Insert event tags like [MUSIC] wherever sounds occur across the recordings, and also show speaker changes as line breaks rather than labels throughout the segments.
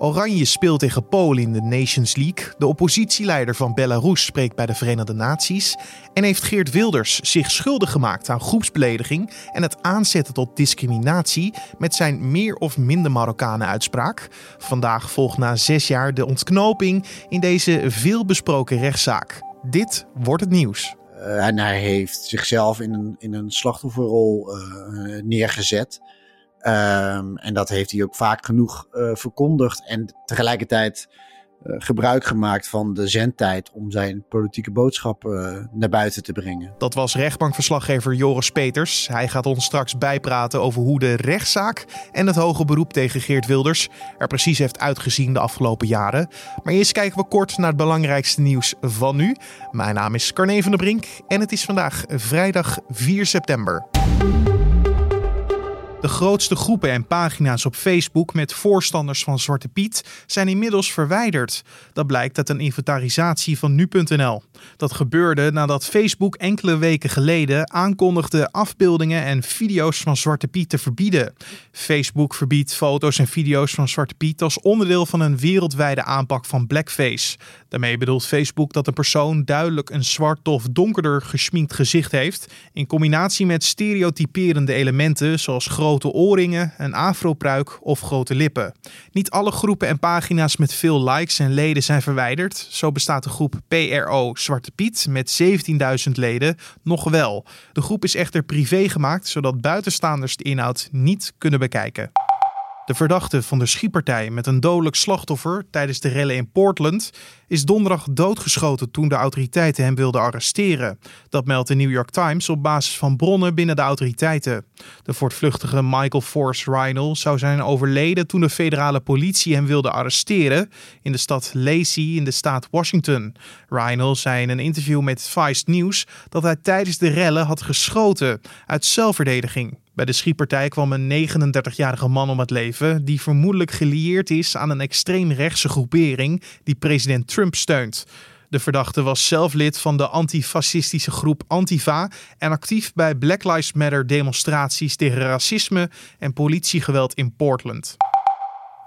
Oranje speelt tegen Polen in de Nations League. De oppositieleider van Belarus spreekt bij de Verenigde Naties. En heeft Geert Wilders zich schuldig gemaakt aan groepsbelediging en het aanzetten tot discriminatie met zijn meer of minder Marokkanen uitspraak. Vandaag volgt na zes jaar de ontknoping in deze veelbesproken rechtszaak. Dit wordt het nieuws.
Uh, en hij heeft zichzelf in een, in een slachtofferrol uh, neergezet. Um, en dat heeft hij ook vaak genoeg uh, verkondigd. En tegelijkertijd uh, gebruik gemaakt van de zendtijd om zijn politieke boodschap uh, naar buiten te brengen.
Dat was rechtbankverslaggever Joris Peters. Hij gaat ons straks bijpraten over hoe de rechtszaak en het hoge beroep tegen Geert Wilders er precies heeft uitgezien de afgelopen jaren. Maar eerst kijken we kort naar het belangrijkste nieuws van nu. Mijn naam is Carne van der Brink en het is vandaag vrijdag 4 september. De grootste groepen en pagina's op Facebook met voorstanders van Zwarte Piet zijn inmiddels verwijderd. Dat blijkt uit een inventarisatie van nu.nl. Dat gebeurde nadat Facebook enkele weken geleden aankondigde afbeeldingen en video's van Zwarte Piet te verbieden. Facebook verbiedt foto's en video's van Zwarte Piet als onderdeel van een wereldwijde aanpak van blackface. Daarmee bedoelt Facebook dat een persoon duidelijk een zwart of donkerder geschminkt gezicht heeft, in combinatie met stereotyperende elementen zoals grote oorringen, een afropruik of grote lippen. Niet alle groepen en pagina's met veel likes en leden zijn verwijderd. Zo bestaat de groep PRO Zwarte Piet met 17.000 leden nog wel. De groep is echter privé gemaakt, zodat buitenstaanders de inhoud niet kunnen bekijken. De verdachte van de schietpartij met een dodelijk slachtoffer tijdens de rellen in Portland is donderdag doodgeschoten toen de autoriteiten hem wilden arresteren. Dat meldt de New York Times op basis van bronnen binnen de autoriteiten. De voortvluchtige Michael Force Rhinel zou zijn overleden toen de federale politie hem wilde arresteren in de stad Lacey in de staat Washington. Rhinel zei in een interview met Vice News dat hij tijdens de rellen had geschoten uit zelfverdediging. Bij de schietpartij kwam een 39-jarige man om het leven, die vermoedelijk gelieerd is aan een extreemrechtse groepering die president Trump steunt. De verdachte was zelf lid van de antifascistische groep Antifa en actief bij Black Lives Matter demonstraties tegen racisme en politiegeweld in Portland.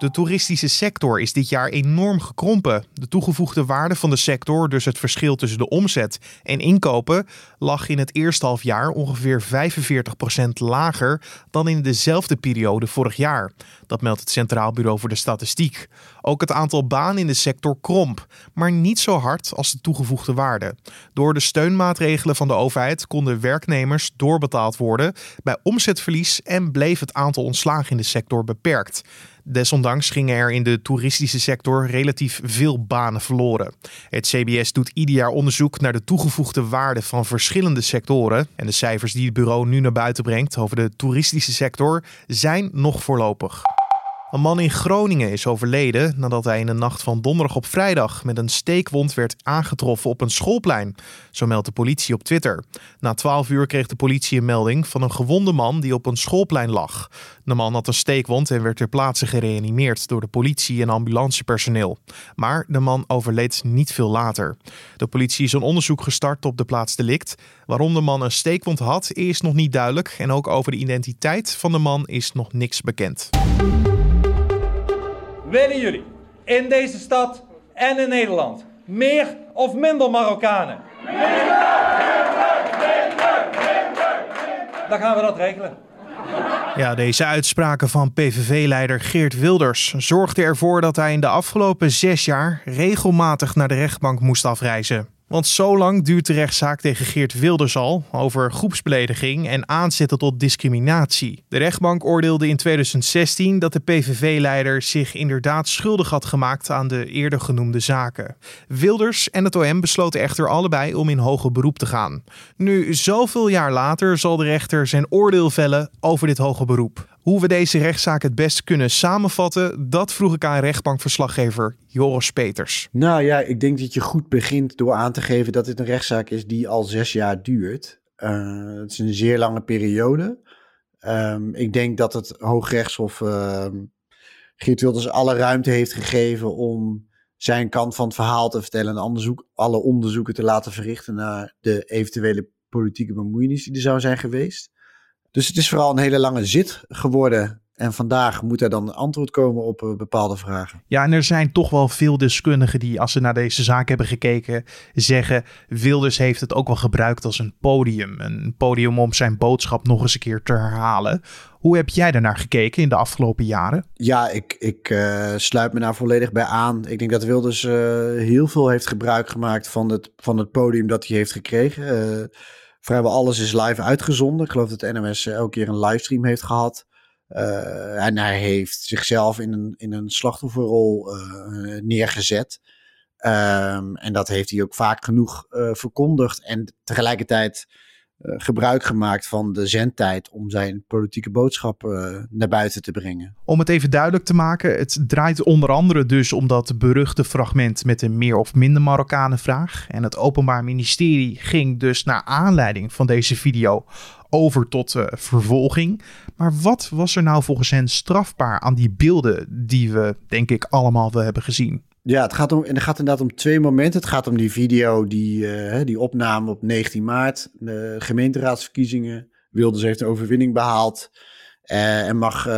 De toeristische sector is dit jaar enorm gekrompen. De toegevoegde waarde van de sector, dus het verschil tussen de omzet en inkopen, lag in het eerste halfjaar ongeveer 45% lager dan in dezelfde periode vorig jaar. Dat meldt het Centraal Bureau voor de Statistiek. Ook het aantal banen in de sector kromp, maar niet zo hard als de toegevoegde waarde. Door de steunmaatregelen van de overheid konden werknemers doorbetaald worden bij omzetverlies en bleef het aantal ontslagen in de sector beperkt. Desondanks gingen er in de toeristische sector relatief veel banen verloren. Het CBS doet ieder jaar onderzoek naar de toegevoegde waarde van verschillende sectoren. En de cijfers die het bureau nu naar buiten brengt over de toeristische sector zijn nog voorlopig. Een man in Groningen is overleden nadat hij in de nacht van donderdag op vrijdag met een steekwond werd aangetroffen op een schoolplein. Zo meldt de politie op Twitter. Na 12 uur kreeg de politie een melding van een gewonde man die op een schoolplein lag. De man had een steekwond en werd ter plaatse gereanimeerd door de politie en ambulancepersoneel. Maar de man overleed niet veel later. De politie is een onderzoek gestart op de plaats delict. Waarom de man een steekwond had, is nog niet duidelijk. En ook over de identiteit van de man is nog niks bekend.
Willen jullie in deze stad en in Nederland meer of minder Marokkanen? Minder, minder. Dan gaan we dat regelen.
Ja, deze uitspraken van PVV-leider Geert Wilders zorgden ervoor dat hij in de afgelopen zes jaar regelmatig naar de rechtbank moest afreizen. Want zo lang duurt de rechtszaak tegen Geert Wilders al over groepsbelediging en aanzetten tot discriminatie. De rechtbank oordeelde in 2016 dat de PVV-leider zich inderdaad schuldig had gemaakt aan de eerder genoemde zaken. Wilders en het OM besloten echter allebei om in hoger beroep te gaan. Nu, zoveel jaar later, zal de rechter zijn oordeel vellen over dit hoger beroep. Hoe we deze rechtszaak het best kunnen samenvatten, dat vroeg ik aan rechtbankverslaggever Joris Peters.
Nou ja, ik denk dat je goed begint door aan te geven dat dit een rechtszaak is die al zes jaar duurt. Uh, het is een zeer lange periode. Um, ik denk dat het Hoogrechtshof uh, Geert Wilders alle ruimte heeft gegeven om zijn kant van het verhaal te vertellen en onderzoek, alle onderzoeken te laten verrichten naar de eventuele politieke bemoeienis die er zou zijn geweest. Dus het is vooral een hele lange zit geworden. En vandaag moet er dan antwoord komen op uh, bepaalde vragen.
Ja, en er zijn toch wel veel deskundigen die, als ze naar deze zaak hebben gekeken, zeggen: Wilders heeft het ook wel gebruikt als een podium. Een podium om zijn boodschap nog eens een keer te herhalen. Hoe heb jij daarnaar gekeken in de afgelopen jaren?
Ja, ik, ik uh, sluit me daar volledig bij aan. Ik denk dat Wilders uh, heel veel heeft gebruik gemaakt van het, van het podium dat hij heeft gekregen. Vrijwel alles is live uitgezonden. Ik geloof dat NMS elke keer een livestream heeft gehad. Uh, en hij heeft zichzelf in een, in een slachtofferrol uh, neergezet. Um, en dat heeft hij ook vaak genoeg verkondigd. En tegelijkertijd gebruik gemaakt van de zendtijd om zijn politieke boodschap naar buiten te brengen.
Om het even duidelijk te maken, het draait onder andere dus om dat beruchte fragment met een meer of minder Marokkanen vraag. En het Openbaar Ministerie ging dus naar aanleiding van deze video over tot uh, vervolging. Maar wat was er nou volgens hen strafbaar aan die beelden die we, denk ik, allemaal wel hebben gezien?
Ja, het gaat, om, en het gaat inderdaad om twee momenten. Het gaat om die video, die, uh, die opname op 19 maart, de gemeenteraadsverkiezingen. Wilders heeft een overwinning behaald. Uh, en mag uh,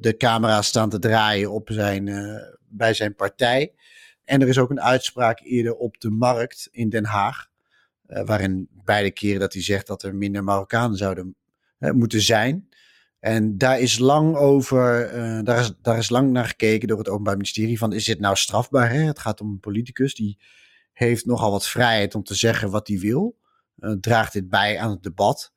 de camera staan te draaien op zijn, bij zijn partij. En er is ook een uitspraak eerder op de markt in Den Haag. waarin beide keren dat hij zegt dat er minder Marokkanen zouden moeten zijn. En daar is lang over, uh, daar, is, daar is lang naar gekeken door het Openbaar Ministerie van is dit nou strafbaar? Hè? Het gaat om een politicus die heeft nogal wat vrijheid om te zeggen wat hij wil. Uh, draagt dit bij aan het debat.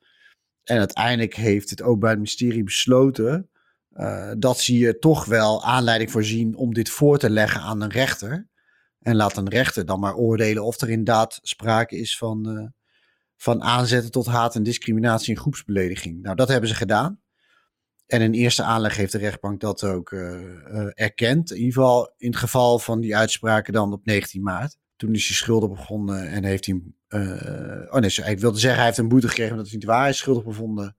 En uiteindelijk heeft het Openbaar Ministerie besloten uh, dat ze hier toch wel aanleiding voor zien om dit voor te leggen aan een rechter. En laat een rechter dan maar oordelen of er inderdaad sprake is van van aanzetten tot haat en discriminatie en groepsbelediging. Nou, dat hebben ze gedaan. En in eerste aanleg heeft de rechtbank dat ook uh, uh, erkend. In ieder geval in het geval van die uitspraken dan op 19 maart. Toen is hij schuldig bevonden en heeft hij... Uh, oh nee, ik wilde zeggen hij heeft een boete gekregen omdat hij niet waar is schuldig bevonden.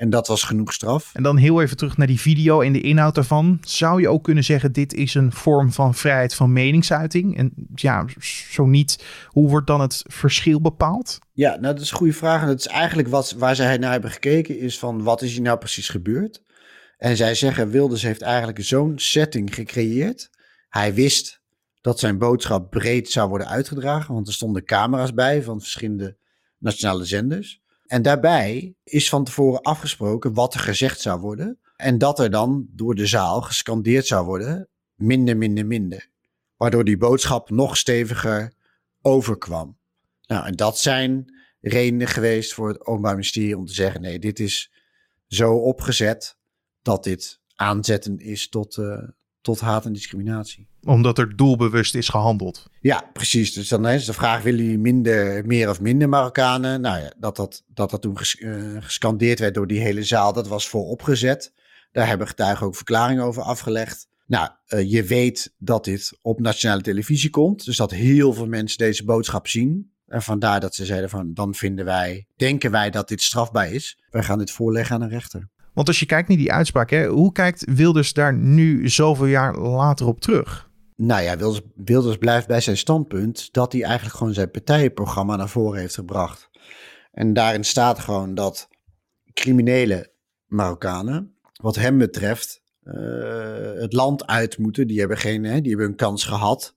En dat was genoeg straf.
En dan heel even terug naar die video en de inhoud daarvan. Zou je ook kunnen zeggen, dit is een vorm van vrijheid van meningsuiting? En ja, zo niet, hoe wordt dan het verschil bepaald?
Ja, nou dat is een goede vraag. En dat is eigenlijk wat, waar zij naar hebben gekeken, is van wat is hier nou precies gebeurd? En zij zeggen, Wilders heeft eigenlijk zo'n setting gecreëerd. Hij wist dat zijn boodschap breed zou worden uitgedragen, want er stonden camera's bij van verschillende nationale zenders. En daarbij is van tevoren afgesproken wat er gezegd zou worden. En dat er dan door de zaal gescandeerd zou worden: minder, minder, minder. Waardoor die boodschap nog steviger overkwam. Nou, en dat zijn redenen geweest voor het Openbaar Ministerie om te zeggen: nee, dit is zo opgezet dat dit aanzettend is tot, uh, tot haat en discriminatie.
Omdat er doelbewust is gehandeld.
Ja, precies. Dus dan is de vraag: willen jullie minder, meer of minder Marokkanen? Nou ja, dat dat, dat, dat toen ges, uh, gescandeerd werd door die hele zaal, dat was vooropgezet. Daar hebben getuigen ook verklaringen over afgelegd. Nou, uh, je weet dat dit op nationale televisie komt. Dus dat heel veel mensen deze boodschap zien. En vandaar dat ze zeiden van, dan vinden wij, denken wij dat dit strafbaar is. Wij gaan dit voorleggen aan een rechter.
Want als je kijkt naar die uitspraak, hè, hoe kijkt Wilders daar nu zoveel jaar later op terug?
Nou ja, Wilders, blijft bij zijn standpunt dat hij eigenlijk gewoon zijn partijprogramma naar voren heeft gebracht. En daarin staat gewoon dat criminele Marokkanen, wat hem betreft, uh, het land uit moeten. Die hebben, geen, hè, die hebben een kans gehad.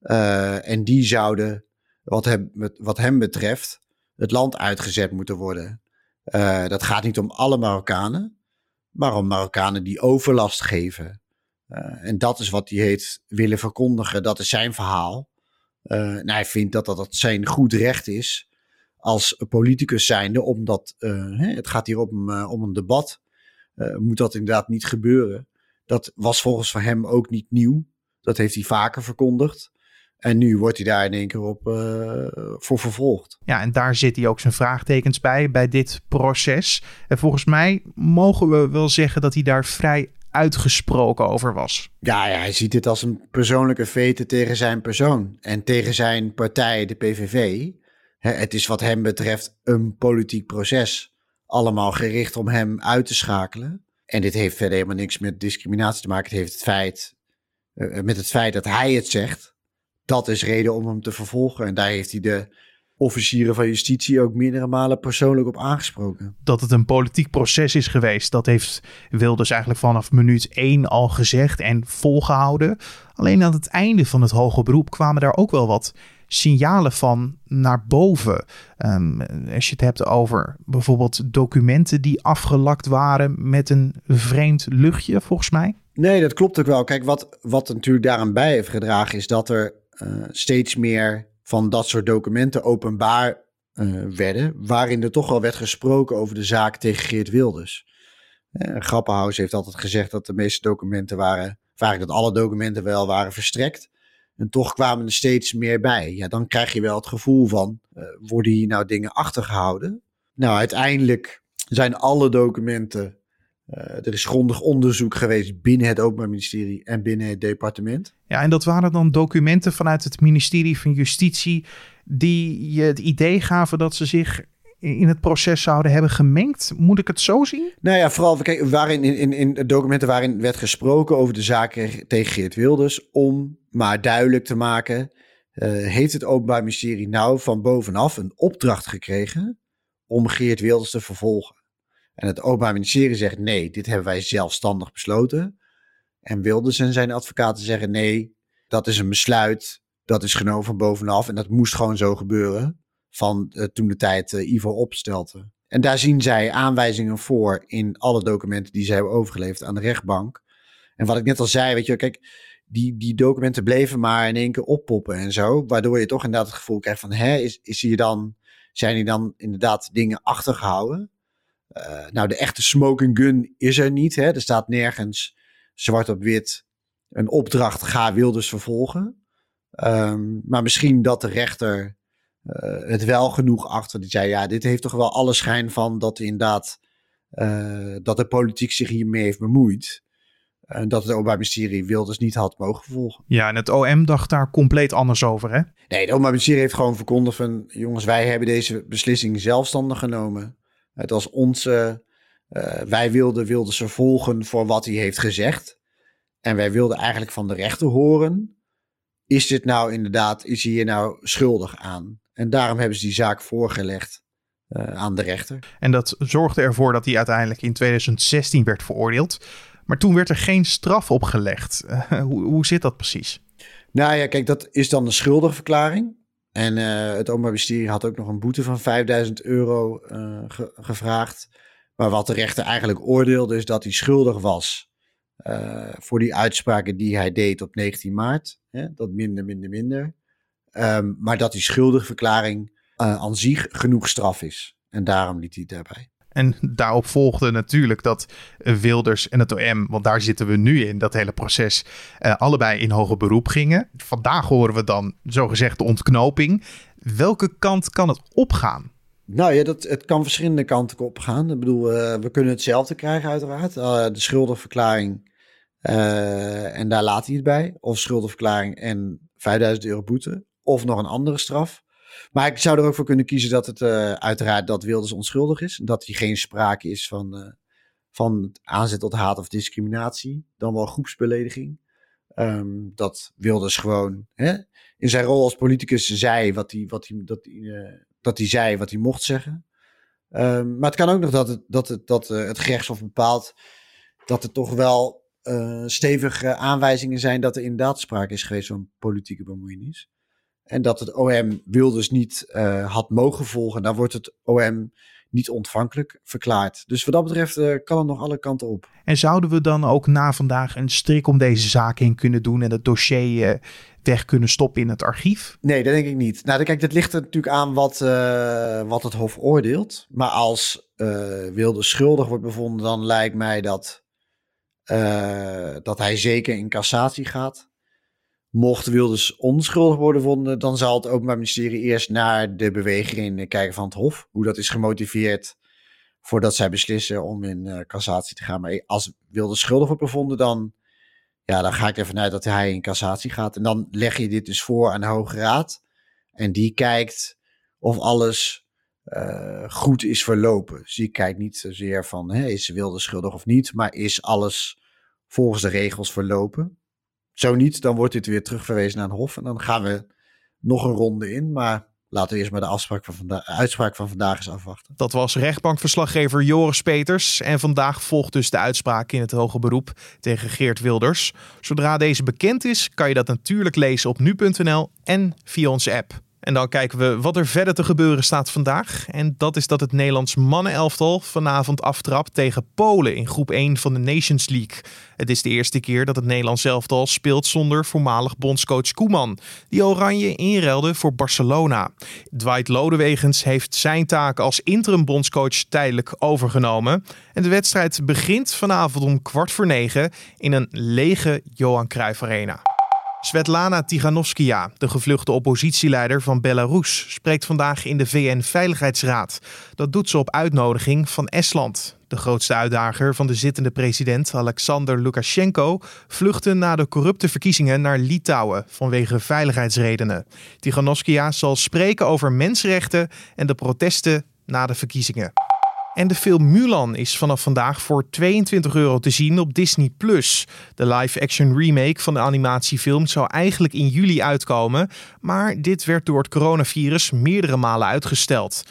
Uh, en die zouden, wat hem, wat hem betreft, het land uitgezet moeten worden. Uh, dat gaat niet om alle Marokkanen, maar om Marokkanen die overlast geven. Uh, en dat is wat hij heeft willen verkondigen. Dat is zijn verhaal. Uh, en hij vindt dat, dat dat zijn goed recht is als politicus zijnde, omdat hè, het gaat hier om, om een debat. moet dat inderdaad niet gebeuren. Dat was volgens van hem ook niet nieuw. Dat heeft hij vaker verkondigd. En nu wordt hij daar in één keer op voor vervolgd.
Ja, en daar zit hij ook zijn vraagtekens bij, bij dit proces. En volgens mij mogen we wel zeggen dat hij daar vrij uitgesproken over was.
Ja, ja hij ziet dit als een persoonlijke vete tegen zijn persoon. En tegen zijn partij, de PVV. Het is wat hem betreft een politiek proces. Allemaal gericht om hem uit te schakelen. En dit heeft verder helemaal niks met discriminatie te maken. Het heeft het feit, uh, met het feit dat hij het zegt dat is reden om hem te vervolgen. En daar heeft hij de officieren van justitie ook meerdere malen persoonlijk op aangesproken.
Dat het een politiek proces is geweest, dat heeft Wilders eigenlijk vanaf minuut één al gezegd en volgehouden. Alleen aan het einde van het hoge beroep kwamen daar ook wel wat signalen van naar boven. Um, als je het hebt over bijvoorbeeld documenten die afgelakt waren met een vreemd luchtje, volgens mij.
Nee, dat klopt ook wel. Kijk, wat, wat natuurlijk daaraan bij heeft gedragen, is dat er uh, steeds meer van dat soort documenten openbaar uh, werden, waarin er toch al werd gesproken over de zaak tegen Geert Wilders. Uh, Grappenhaus heeft altijd gezegd dat de meeste documenten waren, vaak dat alle documenten wel waren verstrekt. En toch kwamen er steeds meer bij. Ja, dan krijg je wel het gevoel van, uh, worden hier nou dingen achtergehouden? Nou, uiteindelijk zijn alle documenten er is grondig onderzoek geweest binnen het Openbaar Ministerie en binnen het departement.
Ja, en dat waren dan documenten vanuit het ministerie van Justitie die je het idee gaven dat ze zich in het proces zouden hebben gemengd. Moet ik het zo zien?
Nou ja, vooral kijk, waarin in, in, in documenten waarin werd gesproken over de zaken tegen Geert Wilders, om maar duidelijk te maken, uh, heeft het Openbaar Ministerie nou van bovenaf een opdracht gekregen om Geert Wilders te vervolgen. En het Openbaar Ministerie zegt nee, dit hebben wij zelfstandig besloten. En Wilders en zijn advocaten zeggen nee, dat is een besluit, dat is genomen van bovenaf en dat moest gewoon zo gebeuren van uh, toen de tijd uh, Ivo opstelde. En daar zien zij aanwijzingen voor in alle documenten die ze hebben overgeleverd aan de rechtbank. En wat ik net al zei, weet je, kijk, die, die documenten bleven maar in één keer oppoppen en zo. Waardoor je toch inderdaad het gevoel krijgt van, hè, is, is hier dan, zijn hier dan inderdaad dingen achtergehouden? Uh, nou, de echte smoking gun is er niet. Hè? Er staat nergens zwart op wit een opdracht, ga Wilders vervolgen. Um, maar misschien dat de rechter uh, het wel genoeg achter. Die zei, ja, dit heeft toch wel alle schijn van dat inderdaad uh, dat de politiek zich hiermee heeft bemoeid. En dat het Openbaar Ministerie Wilders niet had mogen vervolgen.
Ja, en het OM dacht daar compleet anders over, hè?
Nee, het Openbaar Ministerie heeft gewoon verkondigd van... jongens, wij hebben deze beslissing zelfstandig genomen. Het was onze... Uh, wij wilden Wilders vervolgen voor wat hij heeft gezegd. En wij wilden eigenlijk van de rechter horen... is dit nou inderdaad, is hij hier nou schuldig aan? En daarom hebben ze die zaak voorgelegd uh, aan de rechter.
En dat zorgde ervoor dat hij uiteindelijk in 2016 werd veroordeeld. Maar toen werd er geen straf opgelegd. Uh, [LAUGHS] hoe, hoe zit dat precies?
Nou ja, kijk, dat is dan een schuldigverklaring. En uh, het Openbaar Ministerie had ook nog een boete van 5000 euro ge gevraagd. Maar wat de rechter eigenlijk oordeelde is dat hij schuldig was uh, voor die uitspraken die hij deed op 19 maart. Hè, dat minder, minder, minder. Um, maar dat die schuldigverklaring aan zich genoeg straf is. En daarom liet hij daarbij.
En daarop volgde natuurlijk dat Wilders en het OM, want daar zitten we nu in, dat hele proces, uh, allebei in hoger beroep gingen. Vandaag horen we dan zogezegd de ontknoping. Welke kant kan het opgaan?
Nou ja, dat, het kan verschillende kanten opgaan. Ik bedoel, uh, we kunnen hetzelfde krijgen uiteraard. Uh, de schuldenverklaring en daar laat hij het bij. Of schuldenverklaring en 5000 euro boete. Of nog een andere straf. Maar ik zou er ook voor kunnen kiezen dat het uh, uiteraard dat Wilders onschuldig is. Dat hij geen sprake is van, uh, van aanzet tot haat of discriminatie. Dan wel groepsbelediging. Um, dat Wilders gewoon hè, in zijn rol als politicus zei wat hij, wat hij, dat, uh, dat hij zei wat hij mocht zeggen. Um, maar het kan ook nog dat het, dat het, dat, het gerechtshof bepaalt dat er toch wel stevige aanwijzingen zijn dat er inderdaad sprake is geweest van politieke bemoeienis. En dat het OM Wilders niet uh, had mogen volgen, dan wordt het OM niet ontvankelijk verklaard. Dus wat dat betreft uh, kan het nog alle kanten op.
En zouden we dan ook na vandaag een strik om deze zaak in kunnen doen en het dossier uh, weg kunnen stoppen in het archief?
Nee, dat denk ik niet. Nou, kijk, dat ligt er natuurlijk aan wat, wat het Hof oordeelt. Maar als Wilders schuldig wordt bevonden, dan lijkt mij dat, dat hij zeker in cassatie gaat. Mocht Wilders onschuldig worden gevonden, dan zal het Openbaar Ministerie eerst naar de bewegingen kijken van het Hof. Hoe dat is gemotiveerd voordat zij beslissen om in uh, cassatie te gaan. Maar als Wilders schuldig wordt bevonden, dan, ja, dan ga ik ervan uit dat hij in cassatie gaat. En dan leg je dit dus voor aan de Hoge Raad. En die kijkt of alles uh, goed is verlopen. Dus die kijkt niet zozeer van hè, is Wilders schuldig of niet, maar is alles volgens de regels verlopen. Zo niet, dan wordt dit weer terugverwezen naar een hof. En dan gaan we nog een ronde in. Maar laten we eerst maar de afspraak van uitspraak van vandaag eens afwachten.
Dat was rechtbankverslaggever Joris Peters. En vandaag volgt dus de uitspraak in het hoge beroep tegen Geert Wilders. Zodra deze bekend is, kan je dat natuurlijk lezen op nu.nl en via onze app. En dan kijken we wat er verder te gebeuren staat vandaag. En dat is dat het Nederlands mannenelftal vanavond aftrapt tegen Polen in groep 1 van de Nations League. Het is de eerste keer dat het Nederlands elftal speelt zonder voormalig bondscoach Koeman, die Oranje inruilde voor Barcelona. Dwight Lodewegens heeft zijn taak als interim bondscoach tijdelijk overgenomen. En de wedstrijd begint vanavond om kwart voor negen in een lege Johan Cruijff Arena. Svetlana Tiganovskaya, de gevluchte oppositieleider van Belarus, spreekt vandaag in de VN-veiligheidsraad. Dat doet ze op uitnodiging van Estland. De grootste uitdager van de zittende president Alexander Lukashenko vluchtte na de corrupte verkiezingen naar Litouwen vanwege veiligheidsredenen. Tiganovskaya zal spreken over mensenrechten en de protesten na de verkiezingen. En de film Mulan is vanaf vandaag voor 22 euro te zien op Disney+. De live-action remake van de animatiefilm zou eigenlijk in juli uitkomen, maar dit werd door het coronavirus meerdere malen uitgesteld.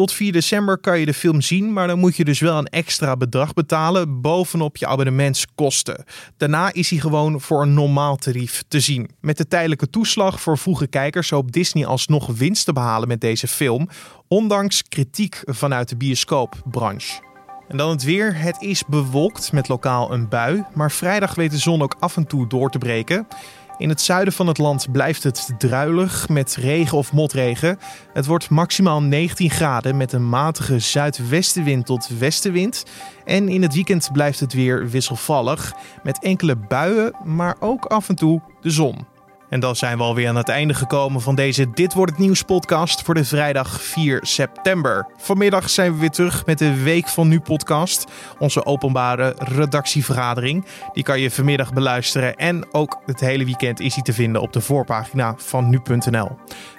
Tot 4 december kan je de film zien, maar dan moet je dus wel een extra bedrag betalen bovenop je abonnementskosten. Daarna is hij gewoon voor een normaal tarief te zien. Met de tijdelijke toeslag voor vroege kijkers hoopt Disney alsnog winst te behalen met deze film, ondanks kritiek vanuit de bioscoopbranche. En dan het weer. Het is bewolkt met lokaal een bui, maar vrijdag weet de zon ook af en toe door te breken. In het zuiden van het land blijft het druilig met regen of motregen. Het wordt maximaal 19 graden met een matige zuidwestenwind tot westenwind. En in het weekend blijft het weer wisselvallig met enkele buien, maar ook af en toe de zon. En dan zijn we alweer aan het einde gekomen van deze Dit wordt het nieuws podcast voor de vrijdag 4 september. Vanmiddag zijn we weer terug met de Week van Nu podcast, onze openbare redactievergadering. Die kan je vanmiddag beluisteren en ook het hele weekend is hij te vinden op de voorpagina van nu.nl.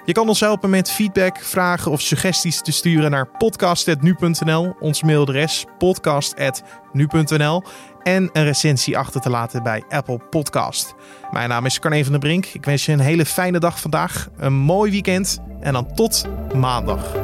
Je kan ons helpen met feedback, vragen of suggesties te sturen naar podcast.nu.nl, ons mailadres podcast.nu.nl en een recensie achter te laten bij Apple Podcast. Mijn naam is Carne van der Brink. Ik wens je een hele fijne dag vandaag, een mooi weekend en dan tot maandag.